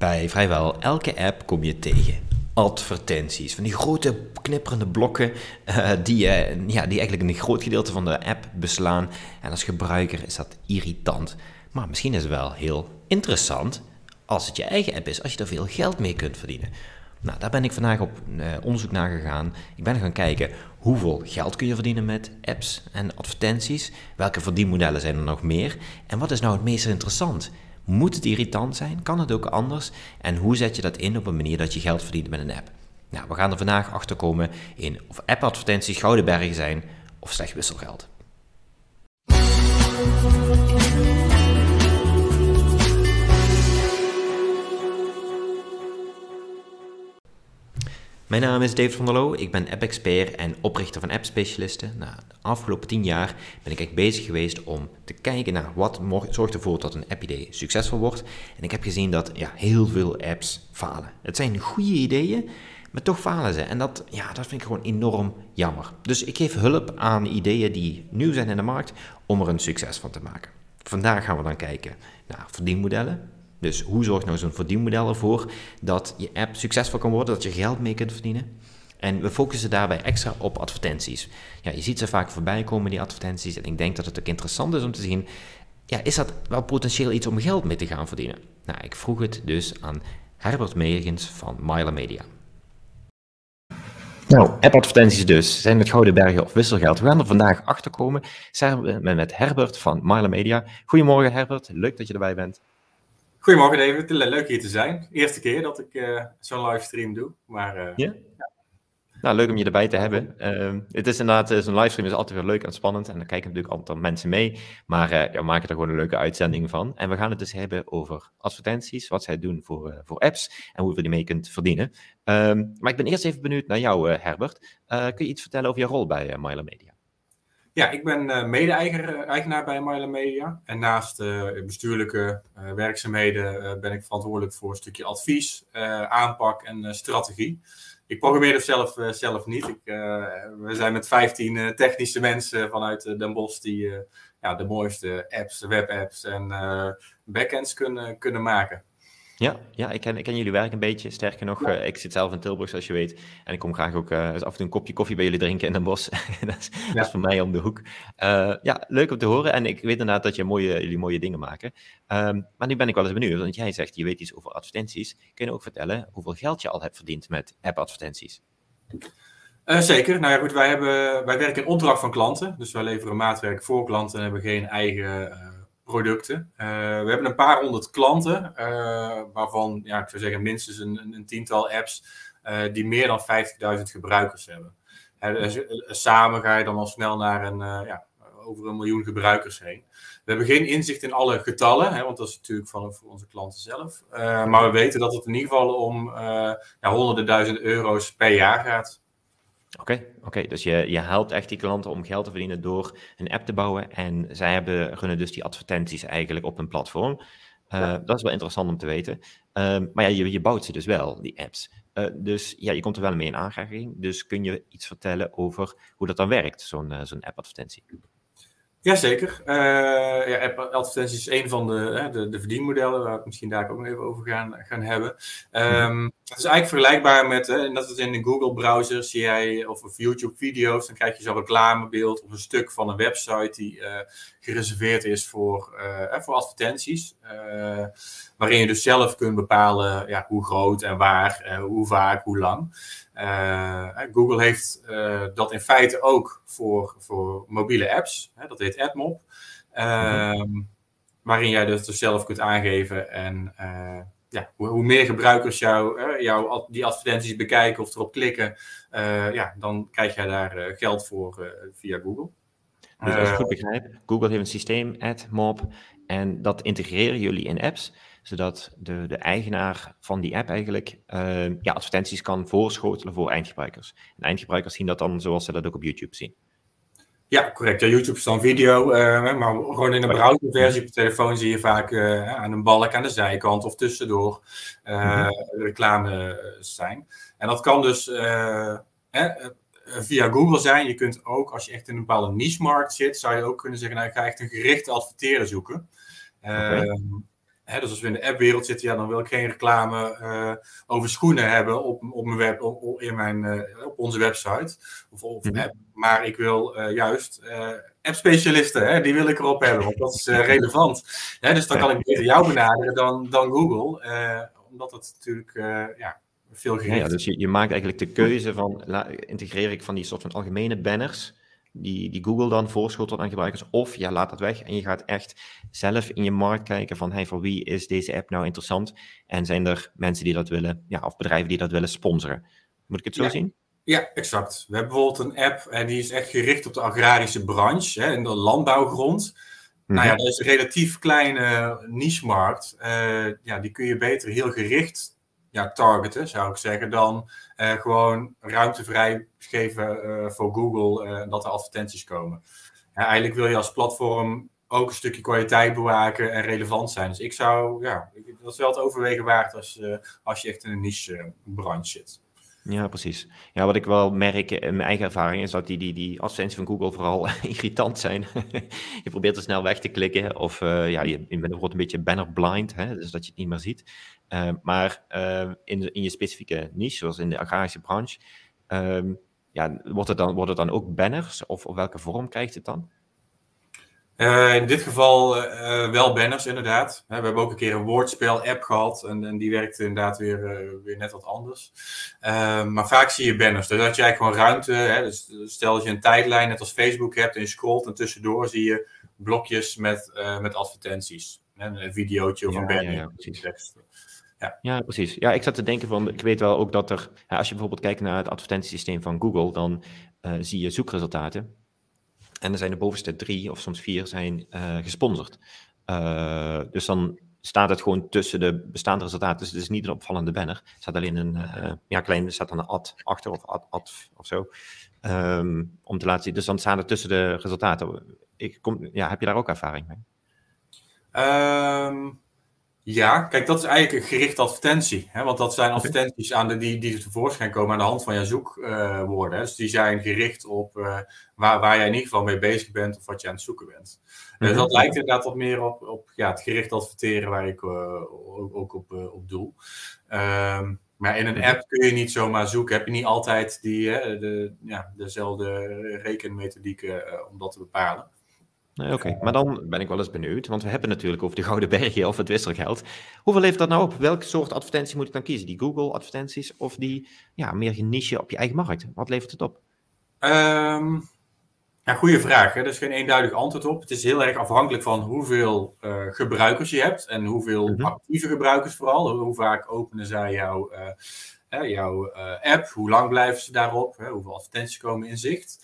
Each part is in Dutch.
Bij vrijwel elke app kom je tegen advertenties. Van die grote knipperende blokken uh, die, uh, ja, die eigenlijk een groot gedeelte van de app beslaan. En als gebruiker is dat irritant. Maar misschien is het wel heel interessant als het je eigen app is, als je er veel geld mee kunt verdienen. Nou, daar ben ik vandaag op uh, onderzoek naar gegaan. Ik ben gaan kijken hoeveel geld kun je verdienen met apps en advertenties. Welke verdienmodellen zijn er nog meer? En wat is nou het meest interessant? Moet het irritant zijn? Kan het ook anders? En hoe zet je dat in op een manier dat je geld verdient met een app? Nou, we gaan er vandaag achter komen in of app-advertenties gouden bergen zijn of slecht wisselgeld. Mijn naam is David van der Loo, ik ben app-expert en oprichter van app-specialisten. Nou, de afgelopen tien jaar ben ik echt bezig geweest om te kijken naar wat zorgt ervoor dat een app-idee succesvol wordt. En ik heb gezien dat ja, heel veel apps falen. Het zijn goede ideeën, maar toch falen ze. En dat, ja, dat vind ik gewoon enorm jammer. Dus ik geef hulp aan ideeën die nieuw zijn in de markt om er een succes van te maken. Vandaag gaan we dan kijken naar verdienmodellen, dus hoe zorgt nou zo'n verdienmodel ervoor dat je app succesvol kan worden, dat je geld mee kunt verdienen? En we focussen daarbij extra op advertenties. Ja, je ziet ze vaak voorbij komen, die advertenties. En ik denk dat het ook interessant is om te zien, ja, is dat wel potentieel iets om geld mee te gaan verdienen? Nou, ik vroeg het dus aan Herbert Meegens van Myler Media. Nou, app-advertenties dus. Zijn het gouden bergen of wisselgeld? We gaan er vandaag achter komen met Herbert van Myler Media. Goedemorgen Herbert, leuk dat je erbij bent. Goedemorgen David, leuk hier te zijn. Eerste keer dat ik uh, zo'n livestream doe. Maar, uh, ja? Nou, leuk om je erbij te hebben. Uh, het is inderdaad, eh, zo'n livestream is altijd weer leuk en spannend. En dan kijken natuurlijk altijd mensen mee. Maar ja, we maken er gewoon een leuke uitzending van. En we gaan het dus hebben over advertenties, wat zij doen voor, voor apps en hoe je die mee kunt verdienen. Ehm, maar ik ben eerst even benieuwd naar jou, Herbert. kun je iets vertellen over je rol bij Myler Media? Ja, ik ben uh, mede-eigenaar bij Myla Media. En naast uh, bestuurlijke werkzaamheden ben ik verantwoordelijk voor een stukje advies, aanpak en strategie. Ik programmeer het zelf, zelf niet. Ik, we zijn met 15 technische mensen vanuit Den Bosch die ja, de mooiste apps, webapps en backends kunnen, kunnen maken. Ja, ja ik, ken, ik ken jullie werk een beetje. Sterker nog, uh, ik zit zelf in Tilburg, zoals je weet. En ik kom graag ook uh, af en toe een kopje koffie bij jullie drinken in Den Bosch. dat, is, ja. dat, is, voor mij om de hoek. Uh, ja, leuk om te horen. En ik weet inderdaad dat je mooie, jullie mooie dingen maken. Um, maar nu ben ik wel eens benieuwd, want jij zegt, je weet iets over advertenties. Kun je ook vertellen hoeveel geld je al hebt verdiend met app-advertenties? zeker. Nou ja, goed, wij, hebben, wij werken in opdracht van klanten. Dus wij leveren maatwerk voor klanten en hebben geen eigen producten. Uh, we hebben een paar honderd klanten, uh, waarvan ja, ik zou zeggen minstens een, een tiental apps uh, die meer dan 50.000 gebruikers hebben. Dus, samen ga je dan al snel naar een, ja, over een miljoen gebruikers heen. We hebben geen inzicht in alle getallen, hè, want dat is natuurlijk van voor onze klanten zelf. maar we weten dat het in ieder geval om ja, honderden duizend euro's per jaar gaat. Oké, oké. dus je, je helpt echt die klanten om geld te verdienen door een app te bouwen. En zij hebben, gunnen dus die advertenties eigenlijk op hun platform. Uh, Dat is wel interessant om te weten. Uh, maar ja, je, je bouwt ze dus wel, die apps. Uh, dus ja, je komt er wel mee in aanraking. Dus kun je iets vertellen over hoe dat dan werkt, zo'n uh, zo'n app-advertentie? Jazeker. Uh, ja, advertenties is een van de, de, de, verdienmodellen, waar we het misschien daar ook nog even over gaan, gaan hebben. Um, het is eigenlijk vergelijkbaar met, hè, dat is in een Google-browser, zie jij, of, of YouTube-video's, dan krijg je zo'n reclamebeeld of een stuk van een website die uh, gereserveerd is voor, uh, voor advertenties. waarin je dus zelf kunt bepalen ja, hoe groot en waar, hoe vaak, hoe lang. Uh, Google heeft uh, dat in feite ook voor, voor mobiele apps. Hè, dat heet AdMob. Uh, mm-hmm. Waarin jij dus zelf kunt aangeven. En uh, ja, hoe, hoe, meer gebruikers jou, jou die advertenties bekijken of erop klikken, ja, dan krijg jij daar geld voor via Google. Dus als ik goed begrijp, Google heeft een systeem, AdMob, en dat integreren jullie in apps zodat de, de eigenaar van die app eigenlijk uh, ja, advertenties kan voorschotelen voor eindgebruikers. En eindgebruikers zien dat dan zoals ze dat ook op YouTube zien. Ja, correct. Ja, YouTube is dan video, uh, maar gewoon in een browserversie op de telefoon zie je vaak uh, aan een balk aan de zijkant of tussendoor uh, reclame zijn. En dat kan dus via Google zijn. Je kunt ook, als je echt in een bepaalde niche-markt zit, zou je ook kunnen zeggen, nou, ik ga echt een gerichte adverteren zoeken. Okay. Hè, dus als we in de appwereld zitten, ja, dan wil ik geen reclame uh, over schoenen hebben op, op, mijn web, op, in mijn, uh, op onze website of, of mm -hmm. app. Maar ik wil uh, juist app-specialisten, hè, die wil ik erop hebben, want dat is relevant. Hè, dus dan kan ik beter jou benaderen dan, dan Google, omdat het natuurlijk ja, veel gericht ja, ja, dus je, je maakt eigenlijk de keuze van, la, integreer ik van die soort van algemene banners die, die Google dan voorschotelt aan gebruikers. Of ja, laat dat weg en je gaat echt zelf in je markt kijken van hey, voor wie is deze app nou interessant? En zijn er mensen die dat willen, ja, of bedrijven die dat willen sponsoren? Moet ik het zo ja. zien? Ja, exact. We hebben bijvoorbeeld een app en die is echt gericht op de agrarische branche, hè, in de landbouwgrond. Nou ja, dat is een relatief kleine niche-markt. Uh, ja, die kun je beter heel gericht ja, targeten, zou ik zeggen, dan uh, gewoon ruimte vrijgeven uh, voor Google uh, dat er advertenties komen. Ja, eigenlijk wil je als platform ook een stukje kwaliteit bewaken en relevant zijn. Dus ik zou, ja, dat is wel het overwegen waard als, als je echt in een niche branche zit. Ja, precies. Ja, wat ik wel merk in mijn eigen ervaring is dat die, die, die advertenties van Google vooral irritant zijn. je probeert er snel weg te klikken of uh, ja, je, je bijvoorbeeld een beetje banner blind, hè, dus dat je het niet meer ziet. Uh, maar uh, in, in je specifieke niche, zoals in de agrarische branche, ja, wordt, het dan, wordt het dan ook banners of, of welke vorm krijgt het dan? Uh, in dit geval uh, wel banners, inderdaad. we hebben ook een keer een woordspel-app gehad en, en, die werkte inderdaad weer, uh, weer net wat anders. maar vaak zie je banners. Dus dat je eigenlijk gewoon ruimte, hè, dus stel dat je een tijdlijn net als Facebook hebt en je scrolt en tussendoor zie je blokjes met, met advertenties. Een videootje of ja, een banner. Ja, ja, precies. Ja. ja, precies. Ja, ik zat te denken van, ik weet wel ook dat er, als je bijvoorbeeld kijkt naar het advertentiesysteem van Google, dan zie je zoekresultaten. En er zijn de bovenste drie of soms vier zijn uh, gesponsord. Uh, dus dan staat het gewoon tussen de bestaande resultaten. Dus het is niet een opvallende banner. Er staat alleen een uh, ja, klein, er staat dan een ad achter of ad, ad of zo. Um, om te laten zien. Dus dan staan het tussen de resultaten. Ik kom, ja, heb je daar ook ervaring mee? Um, ja, kijk, dat is eigenlijk een gerichte advertentie. Hè? Want dat zijn advertenties aan de, die, die tevoorschijn komen aan de hand van jouw zoekwoorden. Uh, dus die zijn gericht op uh, waar, waar jij in ieder geval mee bezig bent of wat je aan het zoeken bent. Mm -hmm. dat lijkt inderdaad wat meer op, op ja, het gericht adverteren waar ik uh, ook, ook, op, op doel. Um, maar in een app kun je niet zomaar zoeken. Heb je niet altijd die, de, ja, dezelfde rekenmethodiek om dat te bepalen. Nee, Oké, okay. maar dan ben ik wel eens benieuwd, want we hebben natuurlijk over de Gouden Bergen of het wisselgeld. Hoeveel levert dat nou op? Welke soort advertentie moet ik dan kiezen? Die Google-advertenties of die ja, meer niche op je eigen markt? Wat levert het op? Um, ja, goede vraag. Hè? Er is geen eenduidig antwoord op. Het is heel erg afhankelijk van hoeveel uh, gebruikers je hebt en hoeveel mm -hmm. actieve gebruikers vooral. Hoe vaak openen zij jouw, uh, jouw uh, app? Hoe lang blijven ze daarop? Hè? Hoeveel advertenties komen in zicht?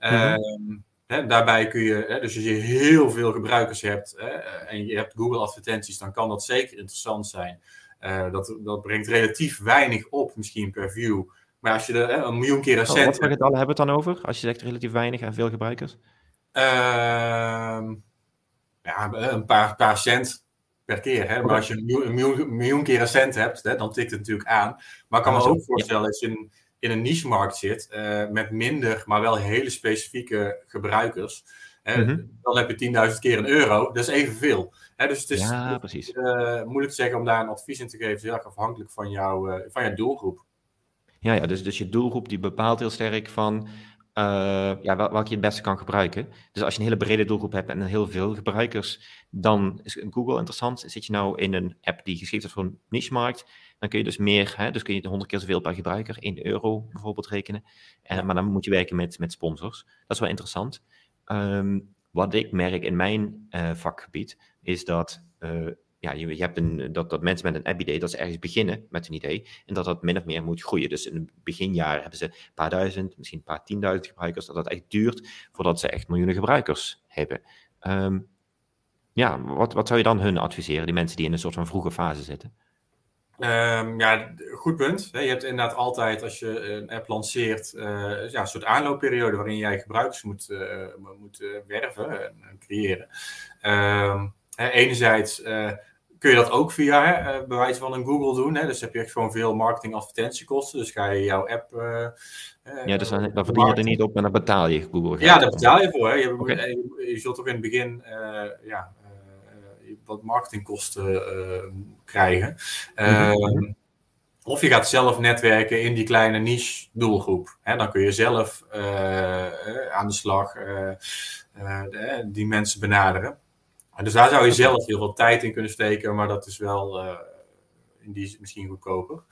Mm -hmm. um, Daarbij kun je, dus als je heel veel gebruikers hebt hè, en je hebt Google advertenties, dan kan dat zeker interessant zijn. Uh, dat, dat brengt relatief weinig op, misschien per view. Maar als je er een miljoen keer een cent... Oh, wat voor getallen hebben we het dan over, als je zegt relatief weinig en veel gebruikers? Uh, ja, een paar, paar cent per keer. Hè? Maar als je een miljoen, een miljoen, keer cent hebt, dan tikt het natuurlijk aan. Maar ik kan me ook voorstellen, als je een in een niche-markt zit uh, met minder, maar wel hele specifieke gebruikers, mm -hmm. dan heb je 10.000 keer een euro. Dat is evenveel. Hè, dus het is ja, precies. Uh, moeilijk te zeggen om daar een advies in te geven. Het is heel erg afhankelijk van, jou, van jouw doelgroep. Ja, ja dus, dus je doelgroep die bepaalt heel sterk van ja, wel, welke je het beste kan gebruiken. Dus als je een hele brede doelgroep hebt en heel veel gebruikers, dan is Google interessant. Zit je nou in een app die geschikt is voor een niche-markt, dan kun je dus meer, hè, dus kun je 100 keer zoveel per gebruiker, 1 euro bijvoorbeeld rekenen. En, maar dan moet je werken met, met sponsors. Dat is wel interessant. Um, wat ik merk in mijn uh, vakgebied, is dat uh, ja, je, je hebt een, dat, dat mensen met een app-idee, dat ze ergens beginnen met een idee, en dat dat min of meer moet groeien. Dus in het beginjaar hebben ze een paar duizend, misschien een paar tienduizend gebruikers, dat dat echt duurt voordat ze echt miljoenen gebruikers hebben. Um, ja, wat, wat zou je dan hun adviseren, die mensen die in een soort van vroege fase zitten? Um, ja, goed punt. Je hebt inderdaad altijd, als je een app lanceert, uh, ja, een soort aanloopperiode waarin jij gebruikers moet, uh, moet uh, werven en, en creëren. Hè, enerzijds kun je dat ook via hè, bij wijze van een Google doen. Hè? Dus heb je echt gewoon veel marketing advertentiekosten. Dus ga je jouw app. ja, dus dan, dan verdien je er niet op en dan betaal je Google. Ja, daar betaal je voor. Hè? Je, okay. je, je, zult toch in het begin ja, wat marketingkosten krijgen. Mm of je gaat zelf netwerken in die kleine niche doelgroep. dan kun je zelf aan de slag die mensen benaderen. Dus daar zou je zelf heel veel tijd in kunnen steken, maar dat is wel in die misschien goedkoper.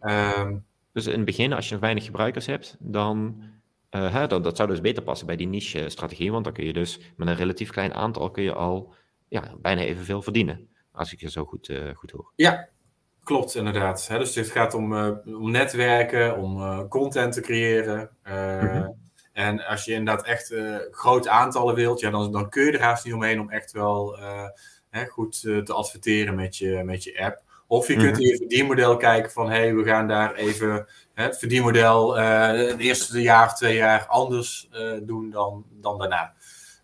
Ehm, dus in het begin, als je weinig gebruikers hebt, dan uh, hè, dat, dat, zou dus beter passen bij die niche-strategie, want dan kun je dus met een relatief klein aantal kun je al ja, bijna evenveel verdienen, als ik je zo goed, uh, goed hoor. Ja, klopt inderdaad. Hè, dus het gaat om, uh, om netwerken, om content te creëren. Mhm. En als je inderdaad echt grote aantallen wilt, ja, dan, dan kun je er haast niet omheen om echt wel hè, goed te adverteren met je, met je app. Of je kunt in je verdienmodel kijken van, hé, hey, we gaan daar even het verdienmodel het eerste jaar of twee jaar anders doen dan, dan daarna.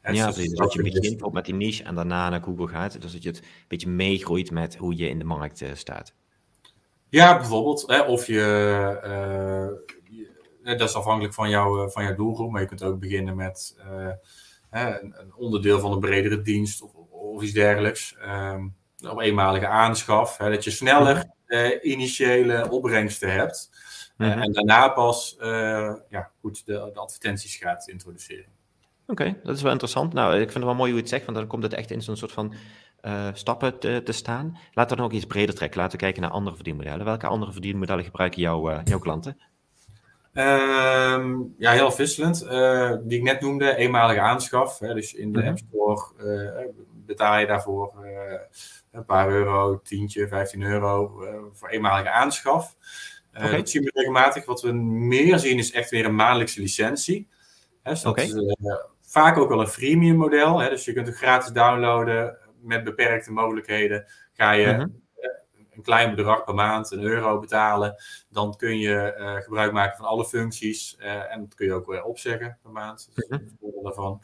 ja, dus, dat je begint met die niche en daarna naar Google gaat. Dus dat je het een beetje meegroeit met hoe je in de markt staat. Ja, bijvoorbeeld. Hè, of je, je, dat is afhankelijk van, jou, van jouw doelgroep, maar je kunt ook beginnen met een, een, onderdeel van een bredere dienst of, of iets dergelijks. Um, op eenmalige aanschaf. Hè, dat je sneller initiële opbrengsten hebt. Mm En daarna pas ja, goed, de, de, advertenties gaat introduceren. Oké, dat is wel interessant. Nou, ik vind het wel mooi hoe je het zegt, want dan komt het echt in zo'n soort van uh, stappen te, te, staan. Laten we nog iets breder trekken. Laten we kijken naar andere verdienmodellen. Welke andere verdienmodellen gebruiken jouw, uh, jouw klanten? Um, ja, heel wisselend. die ik net noemde, eenmalige aanschaf. Hè, dus in de mm App Store betaal je daarvoor een paar euro, tientje, 15 euro voor eenmalige aanschaf. Dat zien we regelmatig. Wat we meer zien is echt weer een maandelijkse licentie. Hè, dus dat is vaak ook wel een freemium model. Hè, dus je kunt het gratis downloaden met beperkte mogelijkheden. Ga je uh een klein bedrag per maand, een euro betalen, dan kun je uh, gebruik maken van alle functies. en dat kun je ook weer opzeggen per maand. Dat is een voordeel daarvan.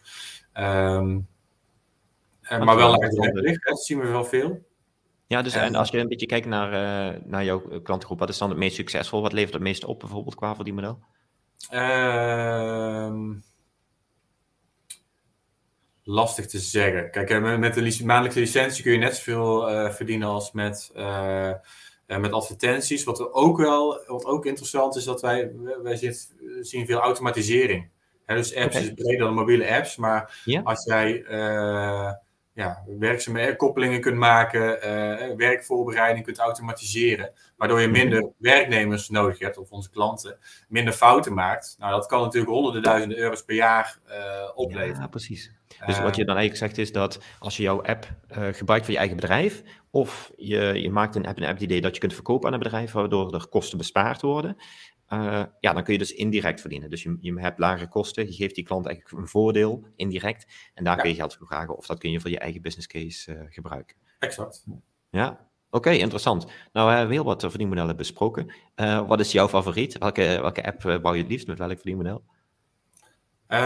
Um, maar wel laagdrempelig, dat zien we wel veel. Ja, dus en als je een beetje kijkt naar, naar jouw klantengroep, wat is dan het meest succesvol? Wat levert het meest op bijvoorbeeld qua voor die model? Uh, lastig te zeggen. Kijk, eh, met de maandelijkse licentie kun je net zoveel uh, verdienen als met, uh, met advertenties. Wat ook wel, wat ook interessant is, dat wij, wij zit, zien veel automatisering. Dus apps okay. is breder dan mobiele apps, maar yeah. als jij ja, werkzaamheden, koppelingen kunt maken, uh, werkvoorbereiding kunt automatiseren, waardoor je minder werknemers nodig hebt, of onze klanten minder fouten maakt. Nou, dat kan natuurlijk honderden duizenden euro's per jaar uh, opleveren. Ja, precies. Dus wat je dan eigenlijk zegt is dat als je jouw app uh, gebruikt voor je eigen bedrijf, of je, je maakt een app, een app idee dat je kunt verkopen aan een bedrijf, waardoor er kosten bespaard worden, uh, ja, dan kun je dus indirect verdienen. Dus je, je hebt lagere kosten, je geeft die klant eigenlijk een voordeel indirect. En daar kun je geld voor vragen of dat kun je voor je eigen business case uh, gebruiken. Exact. Ja, oké, okay, interessant. Nou, we hebben heel wat verdienmodellen besproken. Uh, wat is jouw favoriet? Welke, welke app bouw je het liefst met welk verdienmodel? Um,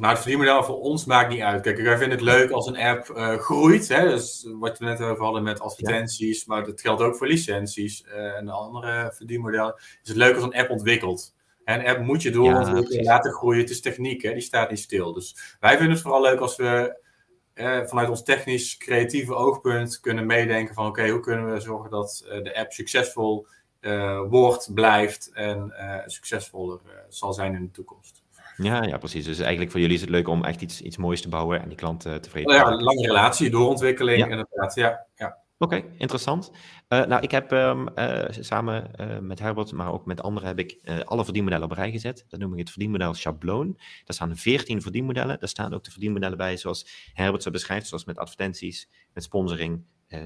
nou, het verdienmodel voor ons maakt niet uit. Kijk, wij vinden het leuk als een app uh, groeit. Hè? Dus wat we net over hadden met advertenties, ja. maar dat geldt ook voor licenties uh, en de andere verdienmodellen. Is het leuk als een app ontwikkelt. En een app moet je doorontwikkelen, ja, laten groeien. Het is techniek, hè? die staat niet stil. Dus wij vinden het vooral leuk als we uh, vanuit ons technisch creatieve oogpunt kunnen meedenken van oké, okay, hoe kunnen we zorgen dat de app succesvol wordt, blijft en succesvoller zal zijn in de toekomst. Ja, ja, precies. Dus eigenlijk voor jullie is het leuk om echt iets, iets moois te bouwen en die klant uh, tevreden te maken. Ja, een lange relatie, doorontwikkeling ja. inderdaad. Ja, ja. Oké, okay, interessant. Uh, nou, ik heb um, uh, samen met Herbert, maar ook met anderen, heb ik alle verdienmodellen op rij gezet. Dat noem ik het verdienmodel schabloon. Daar staan 14 verdienmodellen. Daar staan ook de verdienmodellen bij zoals Herbert zo beschrijft, zoals met advertenties, met sponsoring,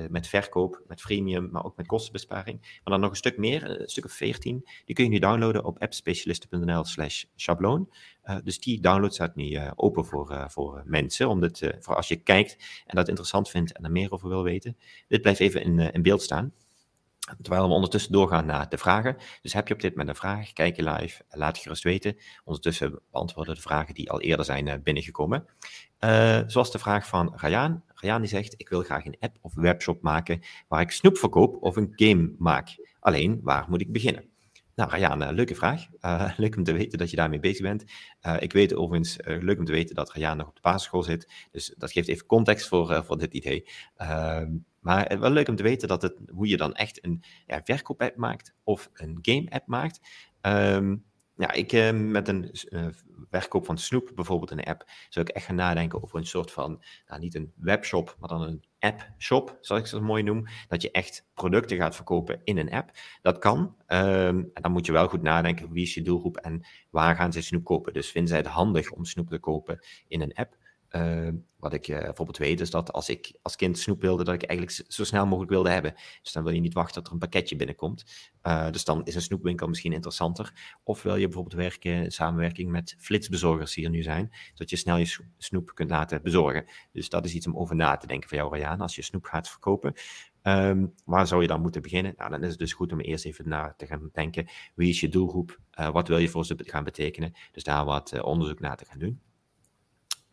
met verkoop, met freemium, maar ook met kostenbesparing. Maar dan nog een stuk meer, een stuk of 14. Die kun je nu downloaden op appspecialisten.nl slash schabloon. Uh, dus die download staat nu open voor, voor mensen, om voor als je kijkt en dat interessant vindt en er meer over wil weten. Dit blijft even in, in beeld staan. Terwijl we ondertussen doorgaan naar de vragen. Dus heb je op dit moment een vraag, kijk je live, laat je gerust weten. Ondertussen beantwoorden de vragen die al eerder zijn binnengekomen. Zoals de vraag van Rayaan. Die zegt, ik wil graag een app of webshop maken waar ik snoep verkoop of een game maak. Alleen, waar moet ik beginnen? Nou, Rayaan, leuke vraag. Uh, leuk om te weten dat je daarmee bezig bent. Uh, ik weet overigens, uh, leuk om te weten dat Rayaan nog op de basisschool zit. Dus dat geeft even context voor, voor dit idee. Ehm, maar wel leuk om te weten dat het, hoe je dan echt een ja, verkoop-app maakt of een game-app maakt. Um, ja, ik met een verkoop van snoep, bijvoorbeeld een app, zou ik echt gaan nadenken over een soort van, nou, niet een webshop, maar dan een app-shop, zoals ik ze mooi noem. Dat je echt producten gaat verkopen in een app. Dat kan. Um, en dan moet je wel goed nadenken, wie is je doelgroep en waar gaan ze snoep kopen. Dus vinden zij het handig om snoep te kopen in een app? Uh, wat ik uh, bijvoorbeeld weet is dat als ik als kind snoep wilde, dat ik eigenlijk zo snel mogelijk wilde hebben. Dus dan wil je niet wachten tot er een pakketje binnenkomt. Uh, dus dan is een snoepwinkel misschien interessanter. Of wil je bijvoorbeeld werken in samenwerking met flitsbezorgers die er nu zijn, zodat je snel je snoep kunt laten bezorgen. Dus dat is iets om over na te denken van jou, Rayaan, als je snoep gaat verkopen. Um, waar zou je dan moeten beginnen? Nou, dan is het dus goed om eerst even na te gaan denken. Wie is je doelgroep? Uh, wat wil je voor ze gaan betekenen? Dus daar wat onderzoek naar te gaan doen.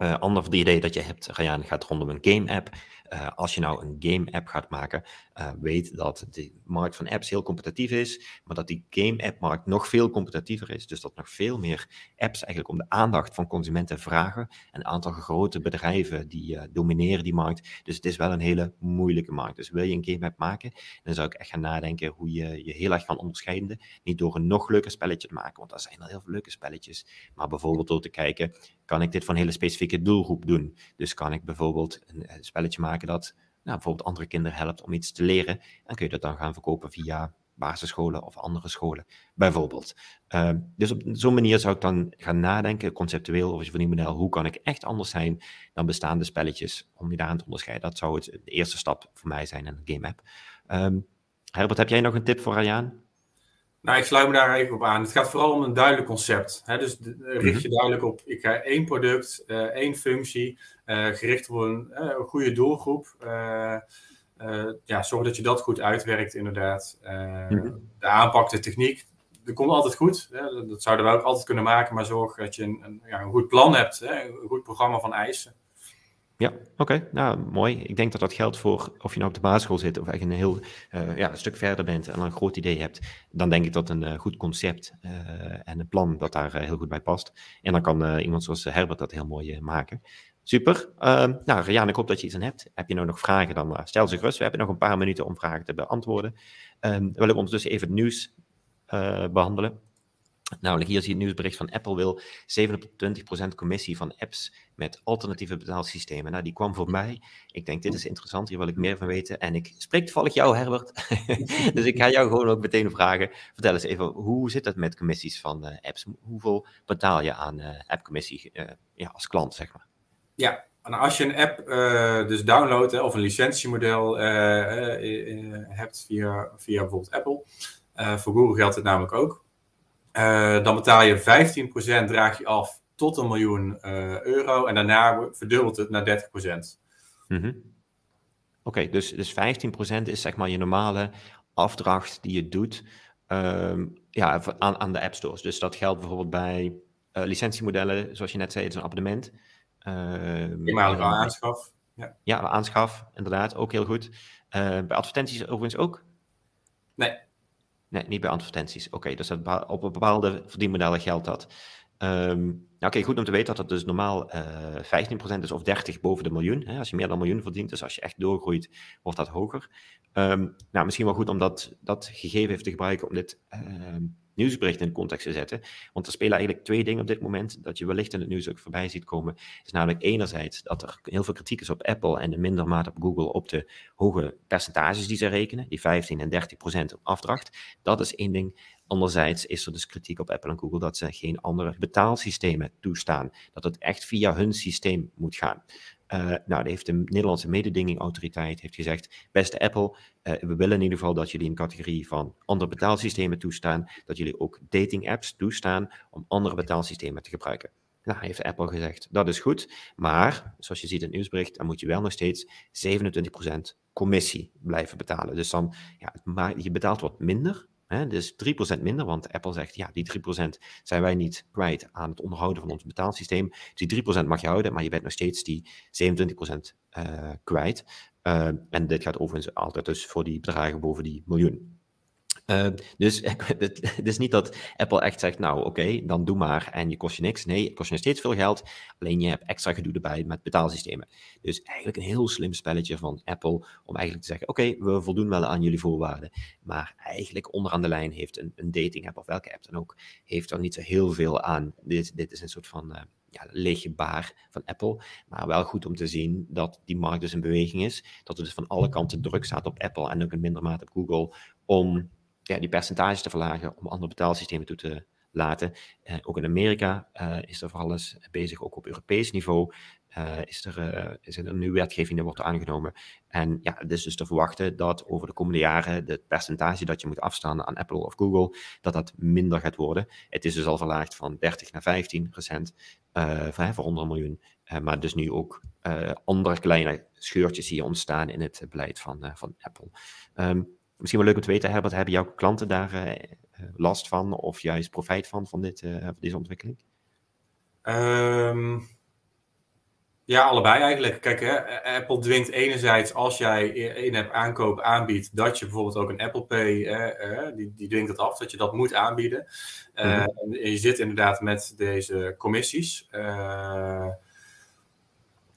Uh, ander idee dat je hebt, Ryan, gaat rondom een game-app. Uh, als je nou een game-app gaat maken, uh, weet dat de markt van apps heel competitief is, maar dat die game-app-markt nog veel competitiever is. Dus dat nog veel meer apps eigenlijk om de aandacht van consumenten vragen. Een aantal grote bedrijven die domineren die markt. Dus het is wel een hele moeilijke markt. Dus wil je een game-app maken, dan zou ik echt gaan nadenken hoe je je heel erg kan onderscheiden. Niet door een nog leuker spelletje te maken, want er zijn al heel veel leuke spelletjes. Maar bijvoorbeeld door te kijken, kan ik dit een hele specifieke doelgroep doen? Dus kan ik bijvoorbeeld een, een spelletje maken dat nou, bijvoorbeeld andere kinderen helpt om iets te leren. En kun je dat dan gaan verkopen via basisscholen of andere scholen, bijvoorbeeld. Uh, dus op zo'n manier zou ik dan gaan nadenken, conceptueel over je verdienmodel, hoe kan ik echt anders zijn dan bestaande spelletjes, om je daaraan te onderscheiden. Dat zou het, de eerste stap voor mij zijn in een game app. Um, Herbert, heb jij nog een tip voor Rayaan? Nou, ik sluit me daar even op aan. Het gaat vooral om een duidelijk concept. Hè? Dus richt je mhm. duidelijk op, ik ga één product, uh, één functie, uh, gericht op een, uh, een, goede doelgroep. ja, zorg dat je dat goed uitwerkt, inderdaad. Mhm. De aanpak, de techniek, dat komt altijd goed. Hè? Dat zouden we ook altijd kunnen maken, maar zorg dat je een, een, ja, een goed plan hebt, hè? een goed programma van eisen. Ja, oké. Nou, mooi. Ik denk dat dat geldt voor of je nou op de basisschool zit of eigenlijk een heel uh, ja, een stuk verder bent en een groot idee hebt. Dan denk ik dat een uh, goed concept uh, en een plan dat daar heel goed bij past. En dan kan iemand zoals Herbert dat heel mooi maken. Super. Ehm, nou, Rian, ik hoop dat je iets aan hebt. Heb je nou nog vragen, dan stel ze gerust. We hebben nog een paar minuten om vragen te beantwoorden. Um, we willen ondertussen even het nieuws behandelen. Namelijk hier zie je het nieuwsbericht van Apple wil 27% commissie van apps met alternatieve betaalsystemen. Nou, die kwam voor mij. Ik denk, dit is interessant, hier wil ik meer van weten. En ik spreek toevallig jou, Herbert. dus ik ga jou gewoon ook meteen vragen. Vertel eens even, hoe zit het met commissies van uh, apps? Hoeveel betaal je aan uh, appcommissie uh, ja, als klant, zeg maar? Ja, nou, als je een app dus downloadt of een licentiemodel hebt via, via bijvoorbeeld Apple, voor Google geldt het namelijk ook. Uh, dan betaal je 15% draag je af tot een miljoen uh, euro. En daarna verdubbelt het naar 30%. Mm -hmm. Oké, okay, dus, dus 15% is zeg maar je normale afdracht die je doet um, ja, aan, aan de app stores. Dus dat geldt bijvoorbeeld bij uh, licentiemodellen, zoals je net zei, het is een abonnement. Uh, Eenmalige aanschaf. Ja. ja, aanschaf, inderdaad, ook heel goed. bij advertenties overigens ook? Nee. Nee, niet bij advertenties. Oké, dus dat op bepaalde verdienmodellen geldt dat. Nou, Oké, goed om te weten dat het dus normaal uh, eh, 15% is of 30 boven de miljoen. Hè? Als je meer dan miljoen verdient, dus als je echt doorgroeit, wordt dat hoger. Um, nou, misschien wel goed om dat, dat gegeven even te gebruiken om dit um, nieuwsbericht in de context te zetten. Want er spelen eigenlijk twee dingen op dit moment dat je wellicht in het nieuws ook voorbij ziet komen. is namelijk enerzijds dat er heel veel kritiek is op Apple en in minder mate op Google op de hoge percentages die ze rekenen, die 15 en 30 procent op afdracht. Dat is één ding. Anderzijds is er dus kritiek op Apple en Google dat ze geen andere betaalsystemen toestaan. Dat het echt via hun systeem moet gaan. Uh, nou, heeft de Nederlandse mededingingautoriteit heeft gezegd, beste Apple, uh, we willen in ieder geval dat jullie een categorie van andere betaalsystemen toestaan, dat jullie ook dating apps toestaan om andere betaalsystemen te gebruiken. Nou, heeft Apple gezegd, dat is goed, maar zoals je ziet in het nieuwsbericht, dan moet je wel nog steeds 27% commissie blijven betalen. Dus dan, ja, je betaalt wat minder, Dus 3% minder, want Apple zegt, ja, die 3% zijn wij niet kwijt aan het onderhouden van ons betaalsysteem. Dus die 3% mag je houden, maar je bent nog steeds die 27% uh, kwijt. Uh, en dit gaat overigens altijd dus voor die bedragen boven die miljoen. Uh, dus het is niet dat Apple echt zegt, nou oké, dan doe maar en je kost je niks. Nee, het kost je steeds veel geld, alleen je hebt extra gedoe erbij met betaalsystemen. Dus eigenlijk een heel slim spelletje van Apple om eigenlijk te zeggen, oké, we voldoen wel aan jullie voorwaarden. Maar eigenlijk onderaan de lijn heeft een, een dating app of welke app dan ook, heeft er niet zo heel veel aan. Dit, dit is een soort van... Uh, ja, lege baar van Apple. Maar wel goed om te zien dat die markt dus in beweging is. Dat er dus van alle kanten druk staat op Apple en ook in minder mate op Google om ja, die percentages te verlagen om andere betaalsystemen toe te laten. Uh, ook in Amerika uh, is er voor alles bezig, ook op Europees niveau. Uh, is, er, is er een nieuwe wetgeving die wordt aangenomen. En ja, het is dus te verwachten dat over de komende jaren het percentage dat je moet afstaan aan Apple of Google, dat dat minder gaat worden. Het is dus al verlaagd van 30 naar 15 procent voor, voor 100 miljoen. maar dus nu ook andere kleine scheurtjes hier ontstaan in het beleid van, van Apple. Um, misschien wel leuk om te weten, Herbert, hebben jouw klanten daar uh, last van of juist profijt van, van, dit, uh, van deze ontwikkeling? Um, ja, allebei eigenlijk. Kijk, hè, Apple dwingt enerzijds als jij in app aankoop aanbiedt, dat je bijvoorbeeld ook een Apple Pay, eh, die, die dwingt het af, dat je dat moet aanbieden. Mm -hmm. en je zit inderdaad met deze commissies.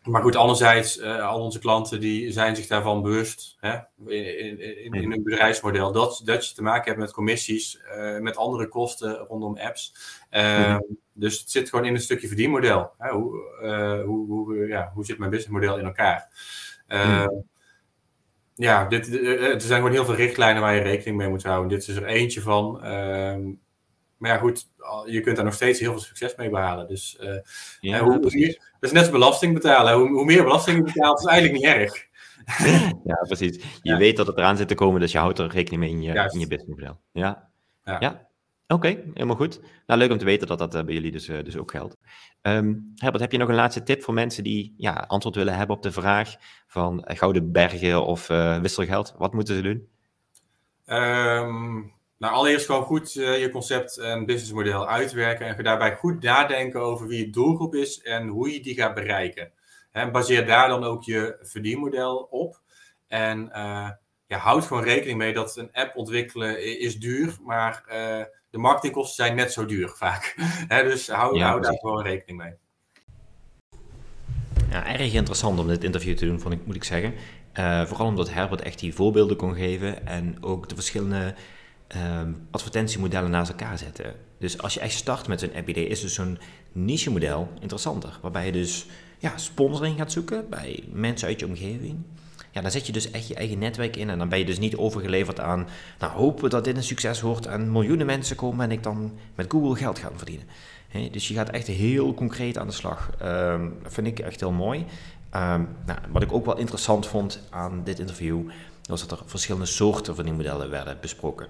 Maar goed, anderzijds, uh, al onze klanten die zijn zich daarvan bewust hè, in, in, in, hun bedrijfsmodel. Dat, dat je te maken hebt met commissies, uh, met andere kosten rondom apps. Uh, mm. Dus het zit gewoon in een stukje verdienmodel. Hè, hoe, hoe, hoe, ja, hoe zit mijn businessmodel in elkaar? Mm. Ja, dit, er zijn gewoon heel veel richtlijnen waar je rekening mee moet houden. Dit is er eentje van. Ehm, maar ja, goed, je kunt daar nog steeds heel veel succes mee behalen. Dus uh, ja, hoe, dat is net als belasting betalen. Hoe, hoe, meer belasting je betaalt, is eigenlijk niet erg. ja, precies. Je ja. weet dat het eraan zit te komen, dus je houdt er rekening mee in je, in je businessmodel. Ja, ja. ja. Oké, okay, helemaal goed. Nou, leuk om te weten dat dat uh, bij jullie dus, uh, dus ook geldt. Um, Herbert, heb je nog een laatste tip voor mensen die ja, antwoord willen hebben op de vraag van gouden bergen of wisselgeld? Wat moeten ze doen? Um, nou, allereerst gewoon goed uh, je concept en businessmodel uitwerken en daarbij goed nadenken over wie je doelgroep is en hoe je die gaat bereiken. En baseer daar dan ook je verdienmodel op. En uh, ja, houd gewoon rekening mee dat een app ontwikkelen is duur, maar uh, de marketingkosten zijn net zo duur vaak. dus hou, ja, hou daar gewoon rekening mee. Ja, erg interessant om dit interview te doen, vond ik, moet ik zeggen. vooral omdat Herbert echt die voorbeelden kon geven en ook de verschillende um, advertentiemodellen naast elkaar zetten. Dus als je echt start met zo'n app-idee, is dus zo'n niche-model interessanter. Waarbij je dus ja, sponsoring gaat zoeken bij mensen uit je omgeving. Ja, dan zet je dus echt je eigen netwerk in en dan ben je dus niet overgeleverd aan, nou hopen dat dit een succes wordt en miljoenen mensen komen en ik dan met Google geld ga verdienen. Dus je gaat echt heel concreet aan de slag. Um, dat vind ik echt heel mooi. Um, nou, wat ik ook wel interessant vond aan dit interview, was dat er verschillende soorten verdienmodellen werden besproken.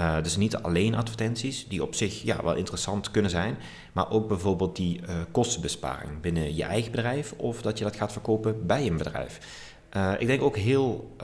Uh, dus niet alleen advertenties, die op zich ja, wel interessant kunnen zijn, maar ook bijvoorbeeld die uh, kostenbesparing binnen je eigen bedrijf of dat je dat gaat verkopen bij een bedrijf. Uh, ik denk ook heel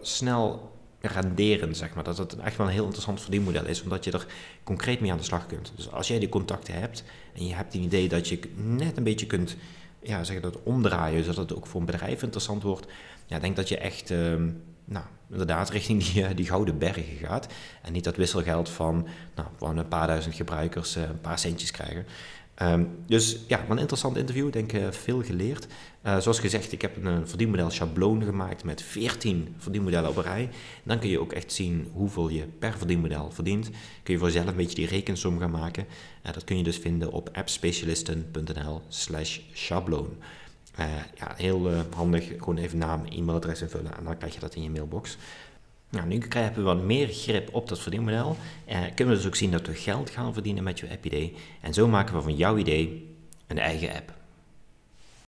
snel renderen, zeg maar, dat het echt wel een heel interessant verdienmodel is, omdat je er concreet mee aan de slag kunt. Dus als jij die contacten hebt en je hebt een idee dat je net een beetje kunt ja, zeggen dat omdraaien, zodat het ook voor een bedrijf interessant wordt, ja, denk dat je echt ehm, nou, inderdaad richting die, eh, die gouden bergen gaat. En niet dat wisselgeld van, nou, van een paar duizend gebruikers uh, een paar centjes krijgen. Um, dus ja, een interessant interview. denk uh, veel geleerd. Zoals gezegd, ik heb een, een verdienmodel schabloon gemaakt met 14 verdienmodellen op een rij. Dan kun je ook echt zien hoeveel je per verdienmodel verdient. Kun je voor jezelf een beetje die rekensom gaan maken. Uh, dat kun je dus vinden op appspecialisten.nl slash schabloon. Uh, ja, heel uh, handig. Gewoon even naam, e-mailadres invullen en dan krijg je dat in je mailbox. Nou, nu hebben we wat meer grip op dat verdienmodel. Uh, kunnen we dus ook zien dat we geld gaan verdienen met je app-idee. En zo maken we van jouw idee een eigen app.